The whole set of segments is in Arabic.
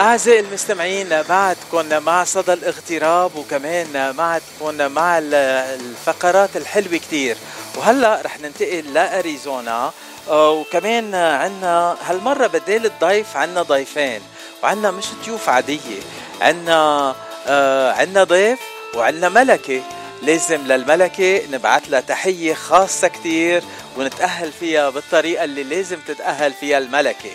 أعزائي المستمعين بعدكم مع صدى الاغتراب وكمان معكم مع الفقرات الحلوة كتير. وهلأ رح ننتقل لأريزونا. آه، وكمان عنا هالمرة بدال الضيف عنا ضيفين وعنا مش ضيوف عادية عنا آه عنا ضيف وعنا ملكة. لازم للملكة نبعث لها تحية خاصة كتير ونتأهل فيها بالطريقة اللي لازم تتأهل فيها الملكة.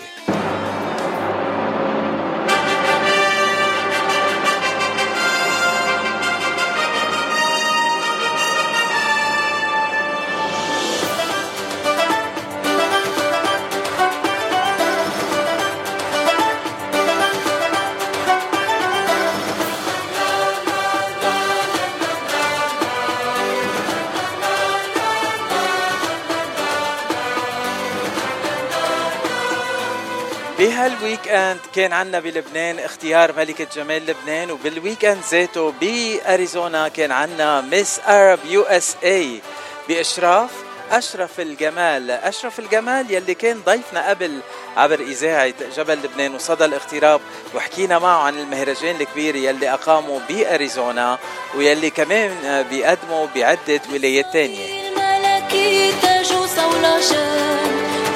end كان عنا بلبنان اختيار ملكة جمال لبنان وبال weekend ذاته بأريزونا كان عنا Miss Arab USA بإشراف أشرف الجمال. أشرف الجمال يلي كان ضيفنا قبل عبر إذاعة جبل لبنان وصدى الاغتراب وحكينا معه عن المهرجان الكبير يلي أقامه بأريزونا ويلي كمان بيقدموا بعدة ولايات تانية.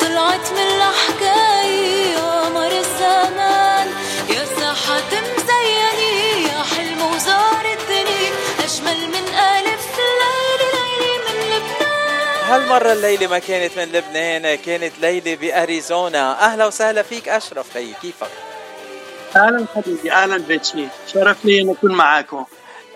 طلعت من هالمرة الليلة ما كانت من لبنان كانت ليلة بأريزونا. أهلا وسهلا فيك أشرف هي كيفك؟ أهلا حبيبي أهلا بيتشي. شرف لي أن أكون معاكم.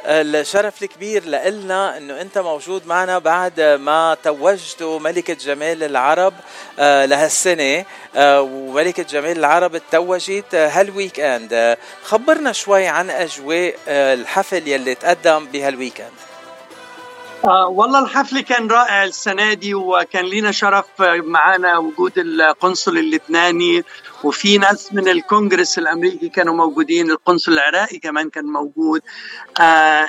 الشرف الكبير لنا إنه أنت موجود معنا بعد ما توجتوا ملكة جمال العرب آه، لهالسنة. آه، وملكة جمال العرب توجت هال weekend خبرنا شوي عن أجواء آه، الحفل يلي تقدم بهال weekend آه والله الحفل كان رائع السنة دي وكان لنا شرف معنا وجود القنصل اللبناني وفي ناس من الكونغرس الأمريكي كانوا موجودين القنصل العراقي كمان كان موجود. آه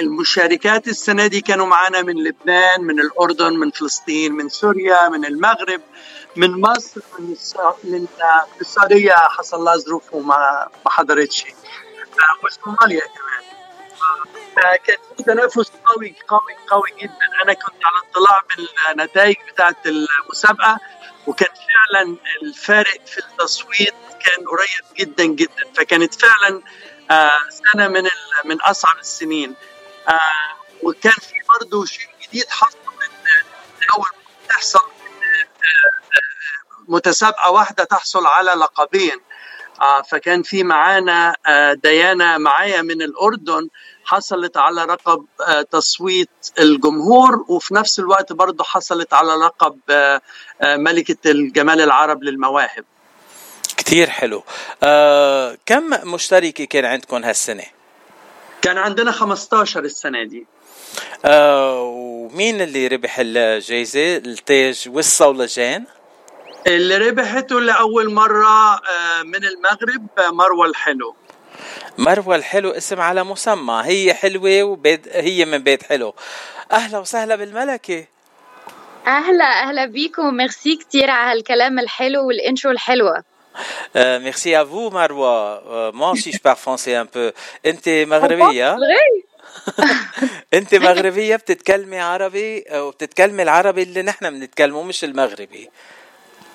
المشاركات السنة دي كانوا معنا من لبنان من الأردن من فلسطين من سوريا من المغرب من مصر من السعودية حصل لها ظروف وما حضرتش. آه وصوماليا كمان. كان في تنافس قوي قوي قوي جدا. أنا كنت على اطلاع بالنتائج بتاعه المسابقة وكان فعلا الفارق في التصويت كان قريب جدا جدا. فكانت فعلا آه، سنة من من أصعب السنين. آه، وكان في برضه شيء جديد حصل اول تحصل آه، متسابقة واحدة تحصل على لقبين. فكان في معانا ديانا معايا من الأردن. حصلت على لقب آه، تصويت الجمهور وفي نفس الوقت برضه حصلت على لقب آه، آه، ملكة الجمال العرب للمواهب. كثير حلو. آه، كم مشتركة كان عندكم هالسنة؟ كان عندنا 15 السنة دي. آه، ومين اللي ربح الجائزة التاج والصولجان؟ اللي ربحته لأول مرة من المغرب مروة الحلو. مروة الحلو اسم على مسمى. هي حلوة وبيت هي من بيت حلو. أهلا وسهلا بالملكة. أهلا أهلا بيكم. ميرسي كتير على هالكلام الحلو والإنترو الحلوة. Euh, merci à vous, Marwa. Euh, moi aussi, je parle français un peu. أنت مغربية؟ أنت مغربية؟ بتتكلمي عربي؟ وبتتكلمي العربي اللي نحن بنتكلمه مش المغربي.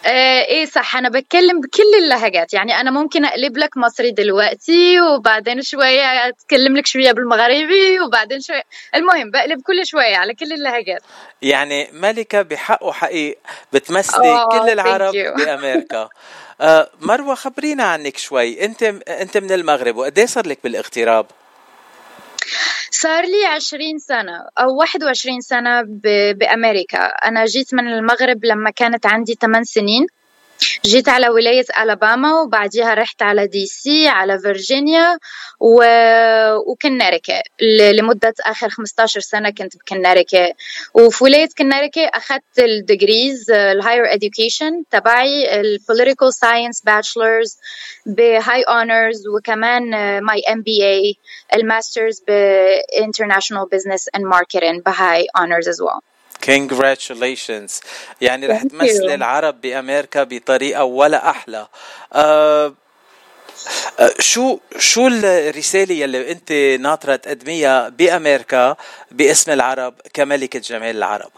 آه إيه صح. أنا بتكلم بكل اللهجات. يعني أنا ممكن أقلب لك مصري دلوقتي وبعدين شوية أتكلم لك شوية بالمغربي وبعدين شوية. المهم بقلب كل شوية على كل اللهجات. يعني ملكة بحق وحقيق بتمثلي كل العرب بأمريكا. آه مروة خبرينا عنك شوي. أنت أنت من المغرب وقديش صار لك بالاغتراب؟ صار لي 20 سنة أو 21 سنة بأمريكا. أنا جيت من المغرب لما كانت عندي 8 سنين. جيت على ولاية ألاباما وبعديها رحت على DC على فيرجينيا و... وكناتيكت لمدة آخر 15 سنة كنت بكناتيكت وفي ولاية كناتيكت أخذت ال degrees ال higher education تبعي ال political science bachelors ب high honors وكمان my MBA ال masters ب international business and marketing ب high honors as well. Congratulations. يعني رح تمثل العرب بأمريكا بطريقة ولا أحلى. أه شو شو الرسالة يلي أنت ناطرة تقدميها بأمريكا باسم العرب كملكة جمال العرب؟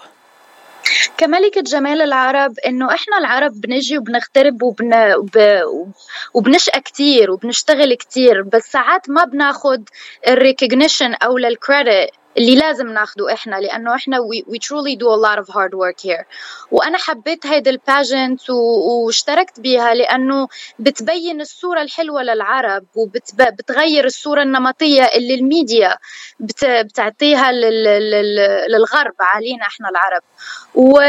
كملكة جمال العرب إنه إحنا العرب بنجي وبنغترب وبن... وب... وبنشقى كتير وبنشتغل كتير بس ساعات ما بناخد ال recognition أو لل credit اللي لازم ناخده إحنا لأنه إحنا we, we truly do a lot of hard work here. وأنا حبيت هيدي ال pageant واشتركت بيها لأنه بتبين الصورة الحلوة للعرب وبتغير الصورة النمطية اللي الميديا بت, بتعطيها لل, لل, للغرب علينا إحنا العرب. و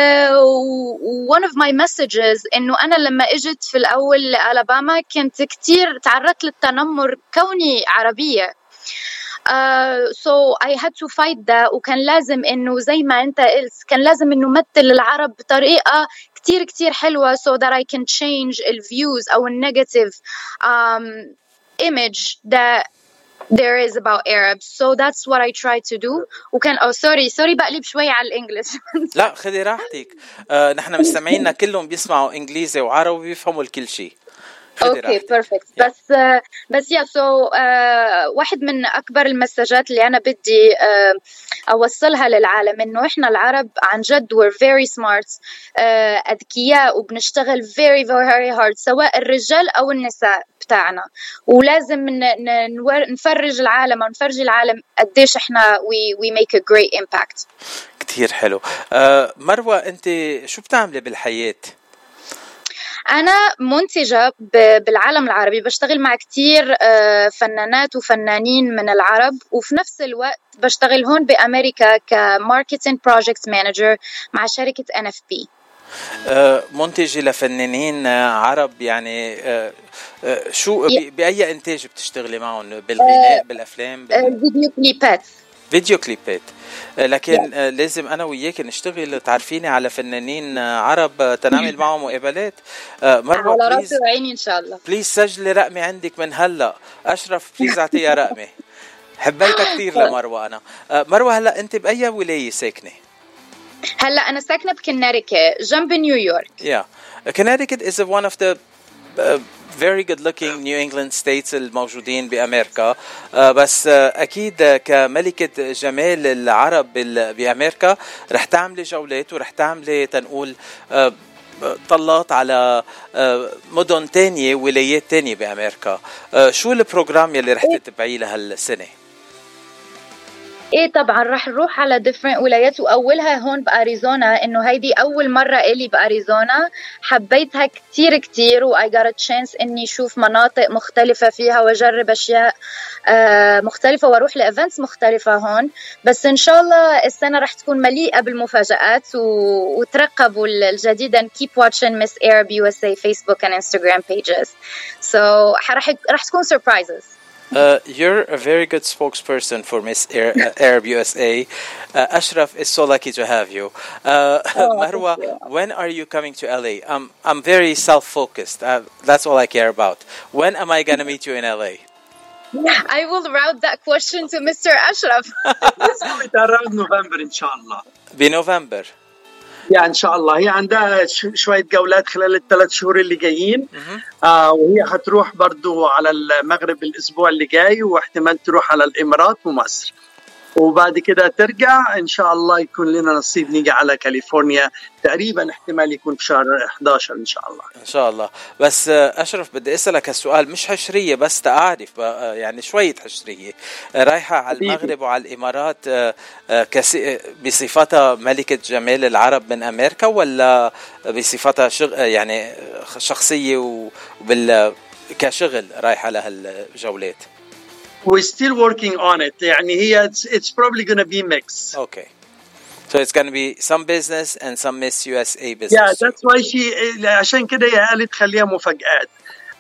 one of my messages إنه أنا لما إجت في الأول لألاباما كنت كتير تعرضت للتنمر كوني عربية. so I had to fight ده وكان لازم إنه زي ما أنت قلت كان لازم إنه أمثل العرب بطريقة كتير كتير حلوة so that I can change ال views أو ال negative um, image that there is about Arabs so that's what I try to do. وكان oh sorry sorry بقلب شوي على ال English. لا خذي راحتك. آه نحن مستمعينا كلهم بيسمعوا إنجليزي وعربي بيفهموا الكل شيء. okay perfect بس بس yeah so واحد من أكبر ال messages اللي أنا بدي uh, أوصلها للعالم إنه إحنا العرب عن جد very smart uh, أذكياء وبنشتغل very very hard سواء الرجال أو النساء بتاعنا. ولازم نفرج العالم أو نفرجي العالم قديش إحنا we make a great impact. كثير حلو. uh, مروة أنت شو بتعملي بالحياة؟ أنا منتجة بالعالم العربي بشتغل مع كتير آه، فنانات وفنانين من العرب وفي نفس الوقت بشتغل هون بأمريكا ك marketing project manager مع شركة NFP منتجة لفنانين عرب يعني آه، آه، شو بأي إنتاج بتشتغلي معهم؟ بالغناء بالأفلام الفيديو كليبات. فيديو كليبات لكن yeah. لازم أنا وياك نشتغل تعرفيني على فنانين عرب تنعمل معهم مقابلات. مروه على راسي وعيني إن شاء الله. please سجلي رقمي عندك من هلأ. أشرف please اعطيها رقمي. حبيتها كثير لمروة أنا. مروة هلأ أنت بأي ولاية ساكنة؟ هلأ أنا ساكنة بكناريكا جنب نيويورك. يا yeah. Connecticut is one of very good looking New England states الموجودين بأمريكا. بس أكيد كملكة جمال العرب بأمريكا رح تعملي جولات ورح تعملي تنقول طلات على مدن تانية ولايات تانية بأمريكا. شو ال program يلي رح تتبعيه لهالسنة؟ إيه طبعا رح نروح على different ولايات وأولها هون باريزونا إنه هيدي أول مرة إلي باريزونا حبيتها كتير كتير و I got chance إني أشوف مناطق مختلفة فيها وأجرب أشياء آه مختلفة وأروح ل events مختلفة هون. بس إن شاء الله السنة رح تكون مليئة بالمفاجآت وترقبوا الجديد and keep watching Miss Arab USA Facebook and Instagram pages. So رح رح تكون surprises. Uh, you're a very good spokesperson for Miss Air, uh, Arab USA. Uh, Ashraf is so lucky to have you. Uh, oh, Marwa, you. when are you coming to LA? Um, I'm very self focused. Uh, that's all I care about. When am I going to meet you in LA? I will route that question to Mr. Ashraf. around November, inshallah. Be November. يا إن شاء الله. هي عندها شوية جولات خلال الثلاث شهور اللي جايين. آه وهي هتروح برضو على المغرب الأسبوع اللي جاي واحتمال تروح على الإمارات ومصر. وبعد كده ترجع إن شاء الله يكون لنا نصيب نيجي على كاليفورنيا تقريبا احتمال يكون في شهر 11 إن شاء الله. إن شاء الله. بس أشرف بدي أسألك هالسؤال مش حشرية بس تعرف يعني شوية حشرية. رايحة على المغرب وعلى الإمارات بصفتها ملكة جمال العرب من أمريكا ولا بصفتها شغ... يعني شخصية وبال كشغل رايحة لهالجولات we're still working on it. يعني هي it's, it's probably going to be mix okay. So it's going to be some business and some Miss USA business. Yeah, that's why she عشان كده هي قالت خليها مفاجآت.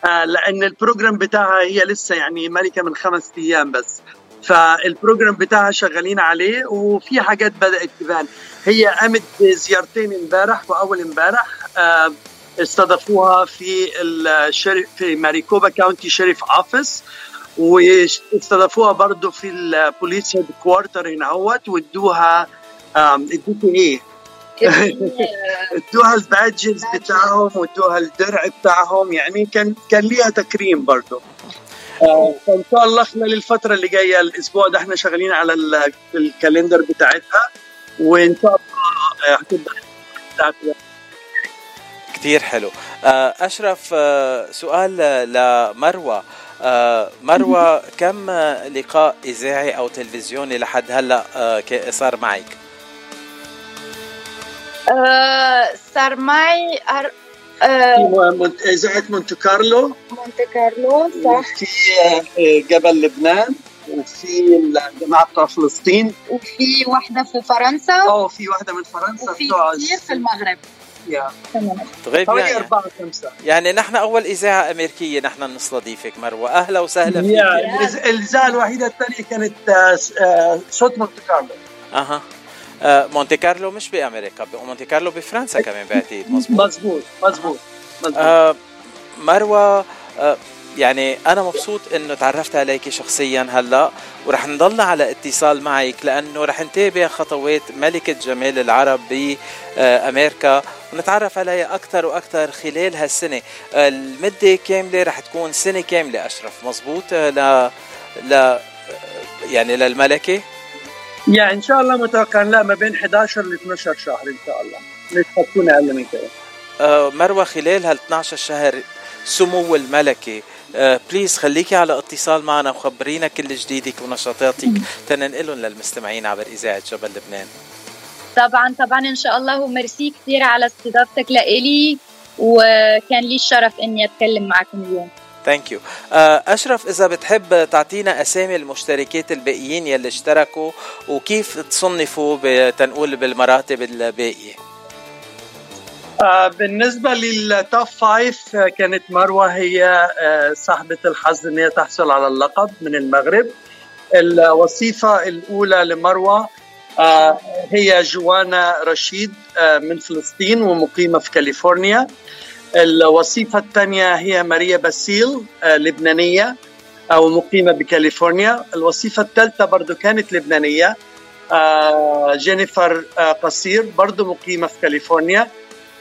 آه لأن البروجرام بتاعها هي لسه يعني ملكة من خمس أيام بس. فال program بتاعها شغالين عليه وفي حاجات بدأت تبان. هي قامت بزيارتين امبارح وأول امبارح آه استضافوها في ال sheriff في ماريكوبا county sheriff office واستضافوها برضه في ال police headquarter هنا أهوت وادوها ادوكوا إيه؟ ادوها ال badges بتاعهم وادوها الدرع بتاعهم يعني كان كان ليها تكريم برضه آه فإن شاء الله خلال الفترة اللي جاية الأسبوع ده إحنا شغالين على الكالندر بتاعتها وإن شاء الله آه، هتبدأ. كثير حلو. آه، أشرف آه، سؤال لمروة. مروة كم لقاء إذاعي أو تلفزيوني لحد هلأ صار معك؟ صار معي في إذاعة مونte كارلو. مونte كارلو صح. في جبل لبنان وفي الجماعة بتوع فلسطين. وفي واحدة في فرنسا. آه في واحدة من فرنسا وفي كثير في المغرب. yeah. طيب يعني أربعة خمسة. يعني نحن أول إذاعة أمريكية نحن نستضيفك مروة. أهلا وسهلا فيك. الإذاعة الوحيدة الثانية كانت آه، آه، صوت مونت كارلو. أها. آه مونتي كارلو مش بأمريكا مونتي كارلو بفرنسا كمان بعتقد مزبوط مزبوط مزبوط, مزبوط. آه مروة آه يعني أنا مبسوط إنه تعرفت عليك شخصيا هلأ ورح نضلنا على اتصال معك لأنه رح نتابع خطوات ملكة جمال العرب بأمريكا ونتعرف عليها أكثر وأكثر خلال هالسنة. المدة كاملة رح تكون سنة كاملة أشرف مزبوط ل ل يعني للملكة؟ يعني إن شاء الله متوقع لا ما بين 11 ل 12 شهر إن شاء الله. مش حتكون أقل من كده. آه مروة خلال هال 12 شهر سمو الملكة. بليز خليكي على اتصال معنا وخبرينا كل جديدك ونشاطاتك. تننقلهم للمستمعين عبر إذاعة جبل لبنان. طبعا طبعا إن شاء الله وميرسي كثير على استضافتك لإلي وكان لي الشرف إني أتكلم معكم اليوم. Thank you آه، أشرف إذا بتحب تعطينا أسامي المشتركات الباقيين يلي اشتركوا وكيف تصنفوا تنقول بالمراتب الباقية؟ بالنسبة لل top five كانت مروة هي آه صاحبة الحظ إن هي تحصل على اللقب من المغرب. الوصيفة الأولى لمروة آه هي جوانا رشيد آه من فلسطين ومقيمة في كاليفورنيا. الوصيفة الثانية هي ماريا باسيل آه، لبنانية أو مقيمة بكاليفورنيا. الوصيفة الثالثة برضو كانت لبنانية آه، جينيفر آه، قصير برضو مقيمة في كاليفورنيا.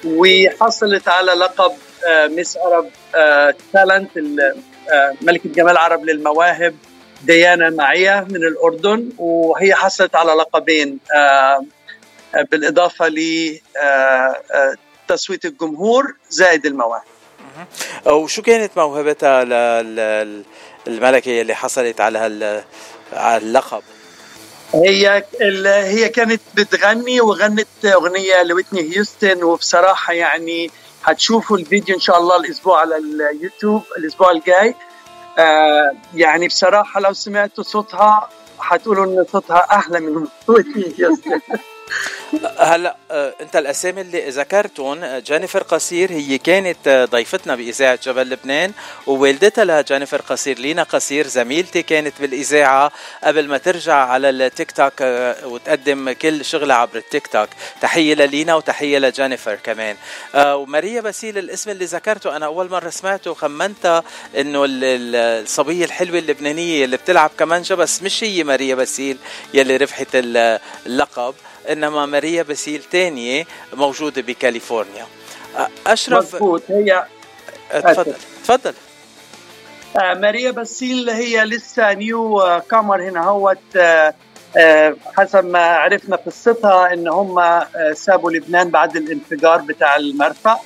وحصلت على لقب Miss Arab Talent ملكة جمال عرب للمواهب ديانا معية من الأردن وهي حصلت على لقبين بالإضافة ل تصويت الجمهور زائد المواهب. وشو كانت موهبتها للملكه اللي حصلت على اللقب؟ هي هي كانت بتغني وغنت أغنية لويتني هيوستن وبصراحة يعني هتشوفوا الفيديو إن شاء الله الأسبوع على اليوتيوب الأسبوع الجاي. آه يعني بصراحة لو سمعتوا صوتها هتقولوا إن صوتها أحلى من ويتني هيوستن. هلا آه، انت الاسامي اللي ذكرتهم آه، جينيفر قصير هي كانت آه، ضيفتنا بإذاعة جبل لبنان ووالدتها لجينيفر قصير لينا قصير زميلتي كانت بالإذاعة قبل ما ترجع على التيك توك وتقدم كل شغلها عبر التيك توك. تحية للينا وتحية لجينيفر كمان. وماريا باسيل الاسم اللي ذكرته أنا أول مرة سمعته خمنتها إنه الصبية الحلوة اللبنانية اللي بتلعب كمانجا بس مش هي ماريا باسيل يلي ربحت اللقب. إنما ماريا باسيل تانية موجودة بكاليفورنيا. اشرف مضبوط هي تفضل. تفضل. آه ماريا باسيل هي لسه new comer هنا. هوت حسب ما عرفنا قصتها إن هم سابوا لبنان بعد الانفجار بتاع المرفأ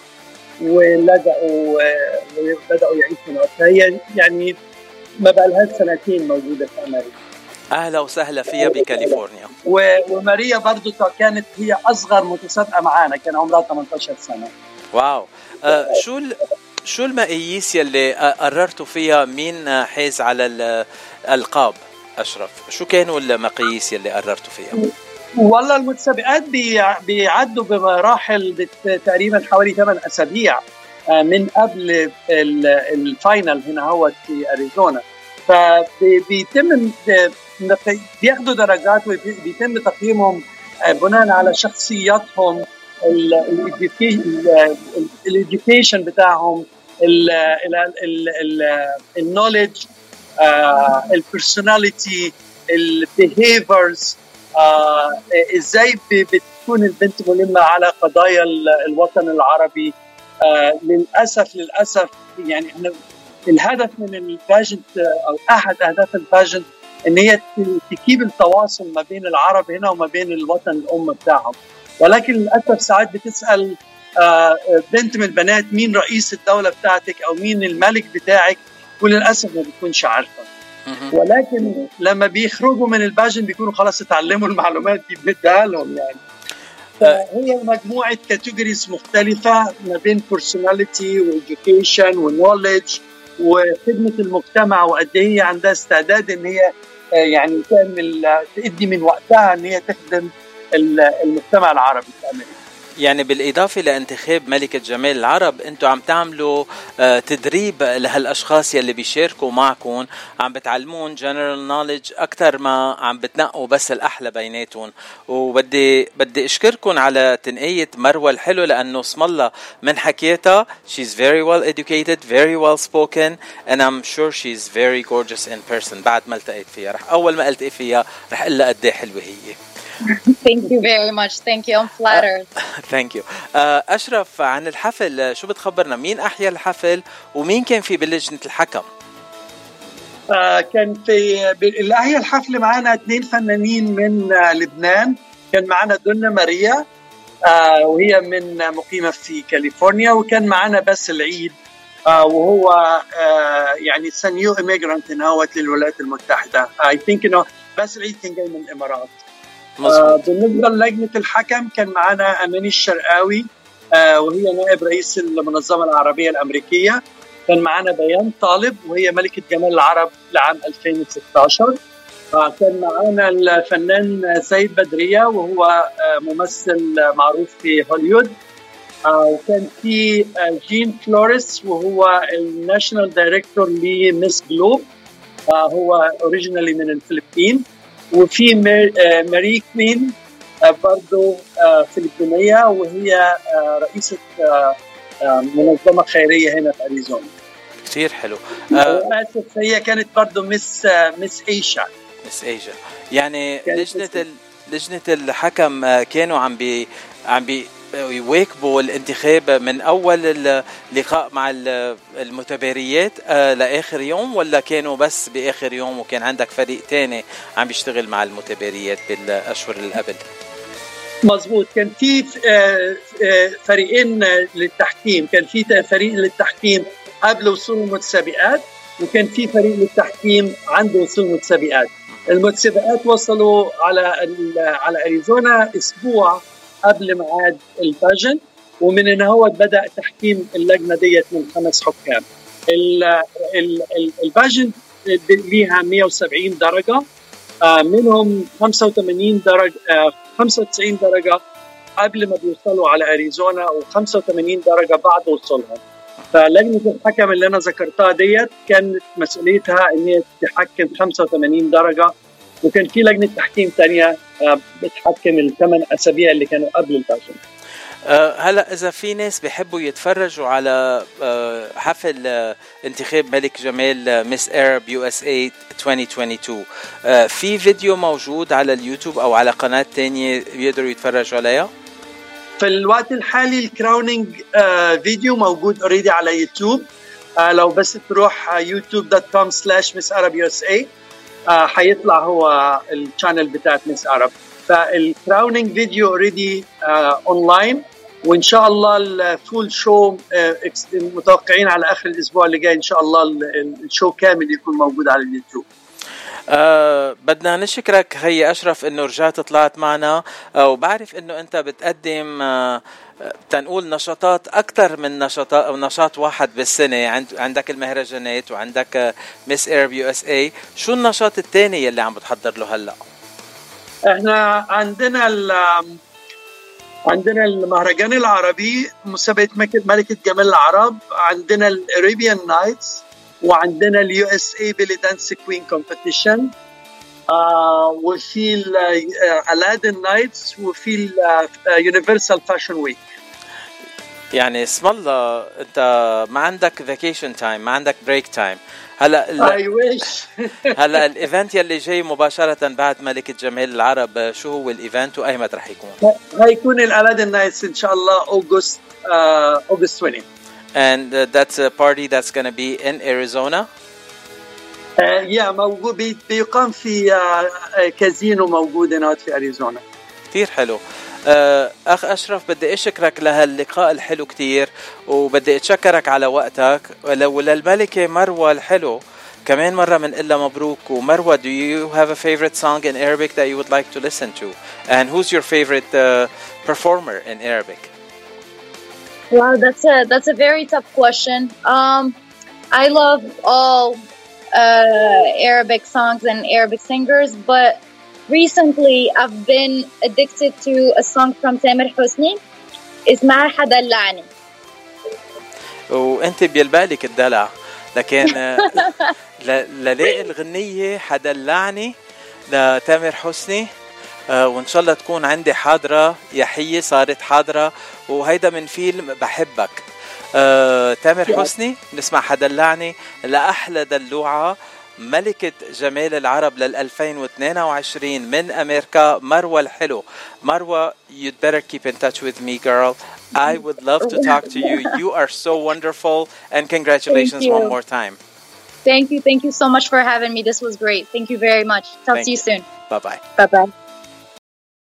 ولجأوا وبدأوا يعيشوا هي يعني ما بقى لها سنتين موجودة في أمريكا. أهلا وسهلا فيها بكاليفورنيا. وماريا برضو كانت هي أصغر متسابقة معنا كان عمرها 18 سنة. واو. آه شو ال... شو المقاييس يلي قررتوا فيها؟ مين حاز على الألقاب؟ أشرف شو كانوا المقاييس يلي قررتوا فيها؟ والله المتسابقات بيعدوا بمراحل تقريبا حوالي 8 أسابيع آه، من قبل ال final هنا هو في أريزونا. فبيتم بياخذوا درجات وبيتم تقييمهم آه، بناء على شخصياتهم ال education بتاعهم ال knowledge ال personality ال behaviors إزاي بتكون البنت ملمة على قضايا الوطن العربي. uh, للاسف للأسف يعني إحنا الهدف من ال pageant أو أحد أهداف ال pageant إن هي ت keep التواصل ما بين العرب هنا وما بين الوطن الأم بتاعهم. ولكن للأسف ساعات بتسأل آه، بنت من البنات مين رئيس الدولة بتاعتك أو مين الملك بتاعك؟ وللأسف ما بتكونش عارفة. ولكن لما بيخرجوا من ال pageant بيكونوا خلاص اتعلموا المعلومات دي بنديها لهم يعني فهي مجموعة categories مختلفة ما بين personality و education و knowledge وخدمة المجتمع وقد إيه هي عندها استعداد إن هي آه، يعني تعمل تدي من وقتها إن هي تخدم المجتمع العربي في أمريكا. يعني بالإضافة لانتخاب ملكة جمال العرب أنتم عم تعملوا آه، تدريب لهالأشخاص يلي بيشاركوا معكم عم بتعلمون جنرال نوليدج أكثر ما عم بتنقوا بس الأحلى بيناتهم وبدي بدي أشكركم على تنقية مروة الحلو لأنه اسم الله من حكيتها she's very well educated very well spoken and I'm sure she's very gorgeous in person. بعد ما التقيت فيها رح أول ما ألتقي فيها رح أقول لها قد إيه حلوة هي. Thank you very much. Thank you. I'm flattered. Thank you. Uh, أشرف عن الحفل شو بتخبرنا مين أحيا الحفل ومين كان في بلجنة الحكم؟ uh, كان في اللي أحيا الحفل معنا اثنين فنانين من uh, لبنان كان معنا دنا ماريا uh, وهي من مقيمة في كاليفورنيا وكان معنا بس العيد uh, وهو uh, يعني سنيو ايميجرانت هوت للولايات المتحدة I think انه بس العيد كان جاي من الإمارات آه بالنسبة للجنة الحكم كان معنا أماني الشرقاوي آه وهي نائب رئيس المنظمة العربية الأمريكية. كان معنا بيان طالب وهي ملكة جمال العرب لعام 2016 آه كان معنا الفنان سيد بدرية وهو آه ممثل معروف في هوليوود آه وكان في جين فلوريس وهو ال national director ل Miss Globe. هو originally من الفلبين. وفي ماري كوين آه، برضه آه، فلبينية وهي آه، رئيسة منظمة خيرية هنا في أريزونا. كثير حلو. آسف هي كانت برضه Miss Miss Asia. Miss Asia. يعني لجنة لجنة الحكم كانوا عم بي عم بي يواكبوا الانتخاب من أول اللقاء مع المتباريات آه، لآخر يوم ولا كانوا بس بآخر يوم وكان عندك فريق تاني عم بيشتغل مع المتباريات بالأشهر اللي قبل؟ مظبوط. كان في آه، آه، فريقين للتحكيم. كان في فريق للتحكيم قبل وصول المتسابقات وكان في فريق للتحكيم عند وصول المتسابقات. المتسابقات وصلوا على على أريزونا أسبوع قبل ميعاد الباجن ومن هنا هو بدأ تحكيم اللجنة ديت من خمس حكام. الباجن ليها 170 درجة آه، منهم 85 درجة 95 آه، درجة قبل ما بيوصلوا على أريزونا و85 درجة بعد وصولهم. فلجنة الحكم اللي أنا ذكرتها ديت كانت مسؤوليتها إن هي تحكم 85 درجة وكان في لجنة تحكيم ثانية آه، بتحكم الثمان أسابيع اللي كانوا قبل ال fashion أه هلا إذا في ناس بيحبوا يتفرجوا على أه حفل انتخاب ملك جمال Miss Arab USA 2022 أه في فيديو موجود على اليوتيوب أو على قناة ثانية يقدروا يتفرجوا عليها؟ في الوقت الحالي ال crowning آه فيديو موجود already على يوتيوب. آه لو بس تروح YouTube dot com slash Miss Arab USA حيطلع هو ال channel بتاعت Miss Arab فال crowning video already online وإن شاء الله ال full show متوقعين على آخر الأسبوع اللي جاي إن شاء الله ال show كامل يكون موجود على اليوتيوب. أه بدنا نشكرك. هي أشرف إنه رجعت طلعت معنا. أه وبعرف إنه أنت بتقدم أه تنقول نشاطات أكثر من نشاطات نشاط واحد بالسنة. عند عندك المهرجانات وعندك Miss Arab USA شو النشاط الثاني يلي عم بتحضر له هلأ؟ إحنا عندنا عندنا المهرجان العربي مسابقة ملكة جمال العرب عندنا ال Arabian Nights وعندنا ال USA Belly Dance Queen competition وفي Aladdin Nights وفي ال Universal Fashion Week يعني اسم الله انت ما عندك vacation time ما عندك break time هلا I wish هلا ال event يلي جاي مباشرة بعد ملكة جمال العرب شو هو ال event وأي متى رح يكون؟ هيكون ال Aladdin Nights إن شاء الله أوغست أوغست 20 And uh, that's a party that's going to be in Arizona. يا موجود بي- بيقام في آه، آه، كازينو موجود هناك في اريزونا كثير حلو. آه، أخ أشرف بدي أشكرك لهاللقاء الحلو كثير وبدي أتشكرك على وقتك. ولو للملكة مروة الحلو كمان مرة من إلا مبروك. ومروة do you have a favorite song in Arabic that you would like to listen to? And who's your favorite uh, performer in Arabic? Wow, that's a that's a very tough question. Um, I love all uh, Arabic songs and Arabic singers, but recently I've been addicted to a song from Tamer Hosni. اسمها حدلعني. وانت بيلبالك الدلع لكن آه، ل- للاقي الغنية حدلعني لتامر حسني آه، وان شاء الله تكون عندي حاضرة يحية صارت حاضرة وهيدا من فيلم بحبك آه، تامر حسني نسمع حدلعني لأحلى دلوعة ملكة جمال العرب لل 2022 من أمريكا مروة الحلو مروة you'd better keep in touch with me girl I would love to talk to you you are so wonderful and congratulations one more time Thank you, thank you so much for having me. This was great. Thank you very much. Talk Thank to you, you. soon. bye bye Bye bye.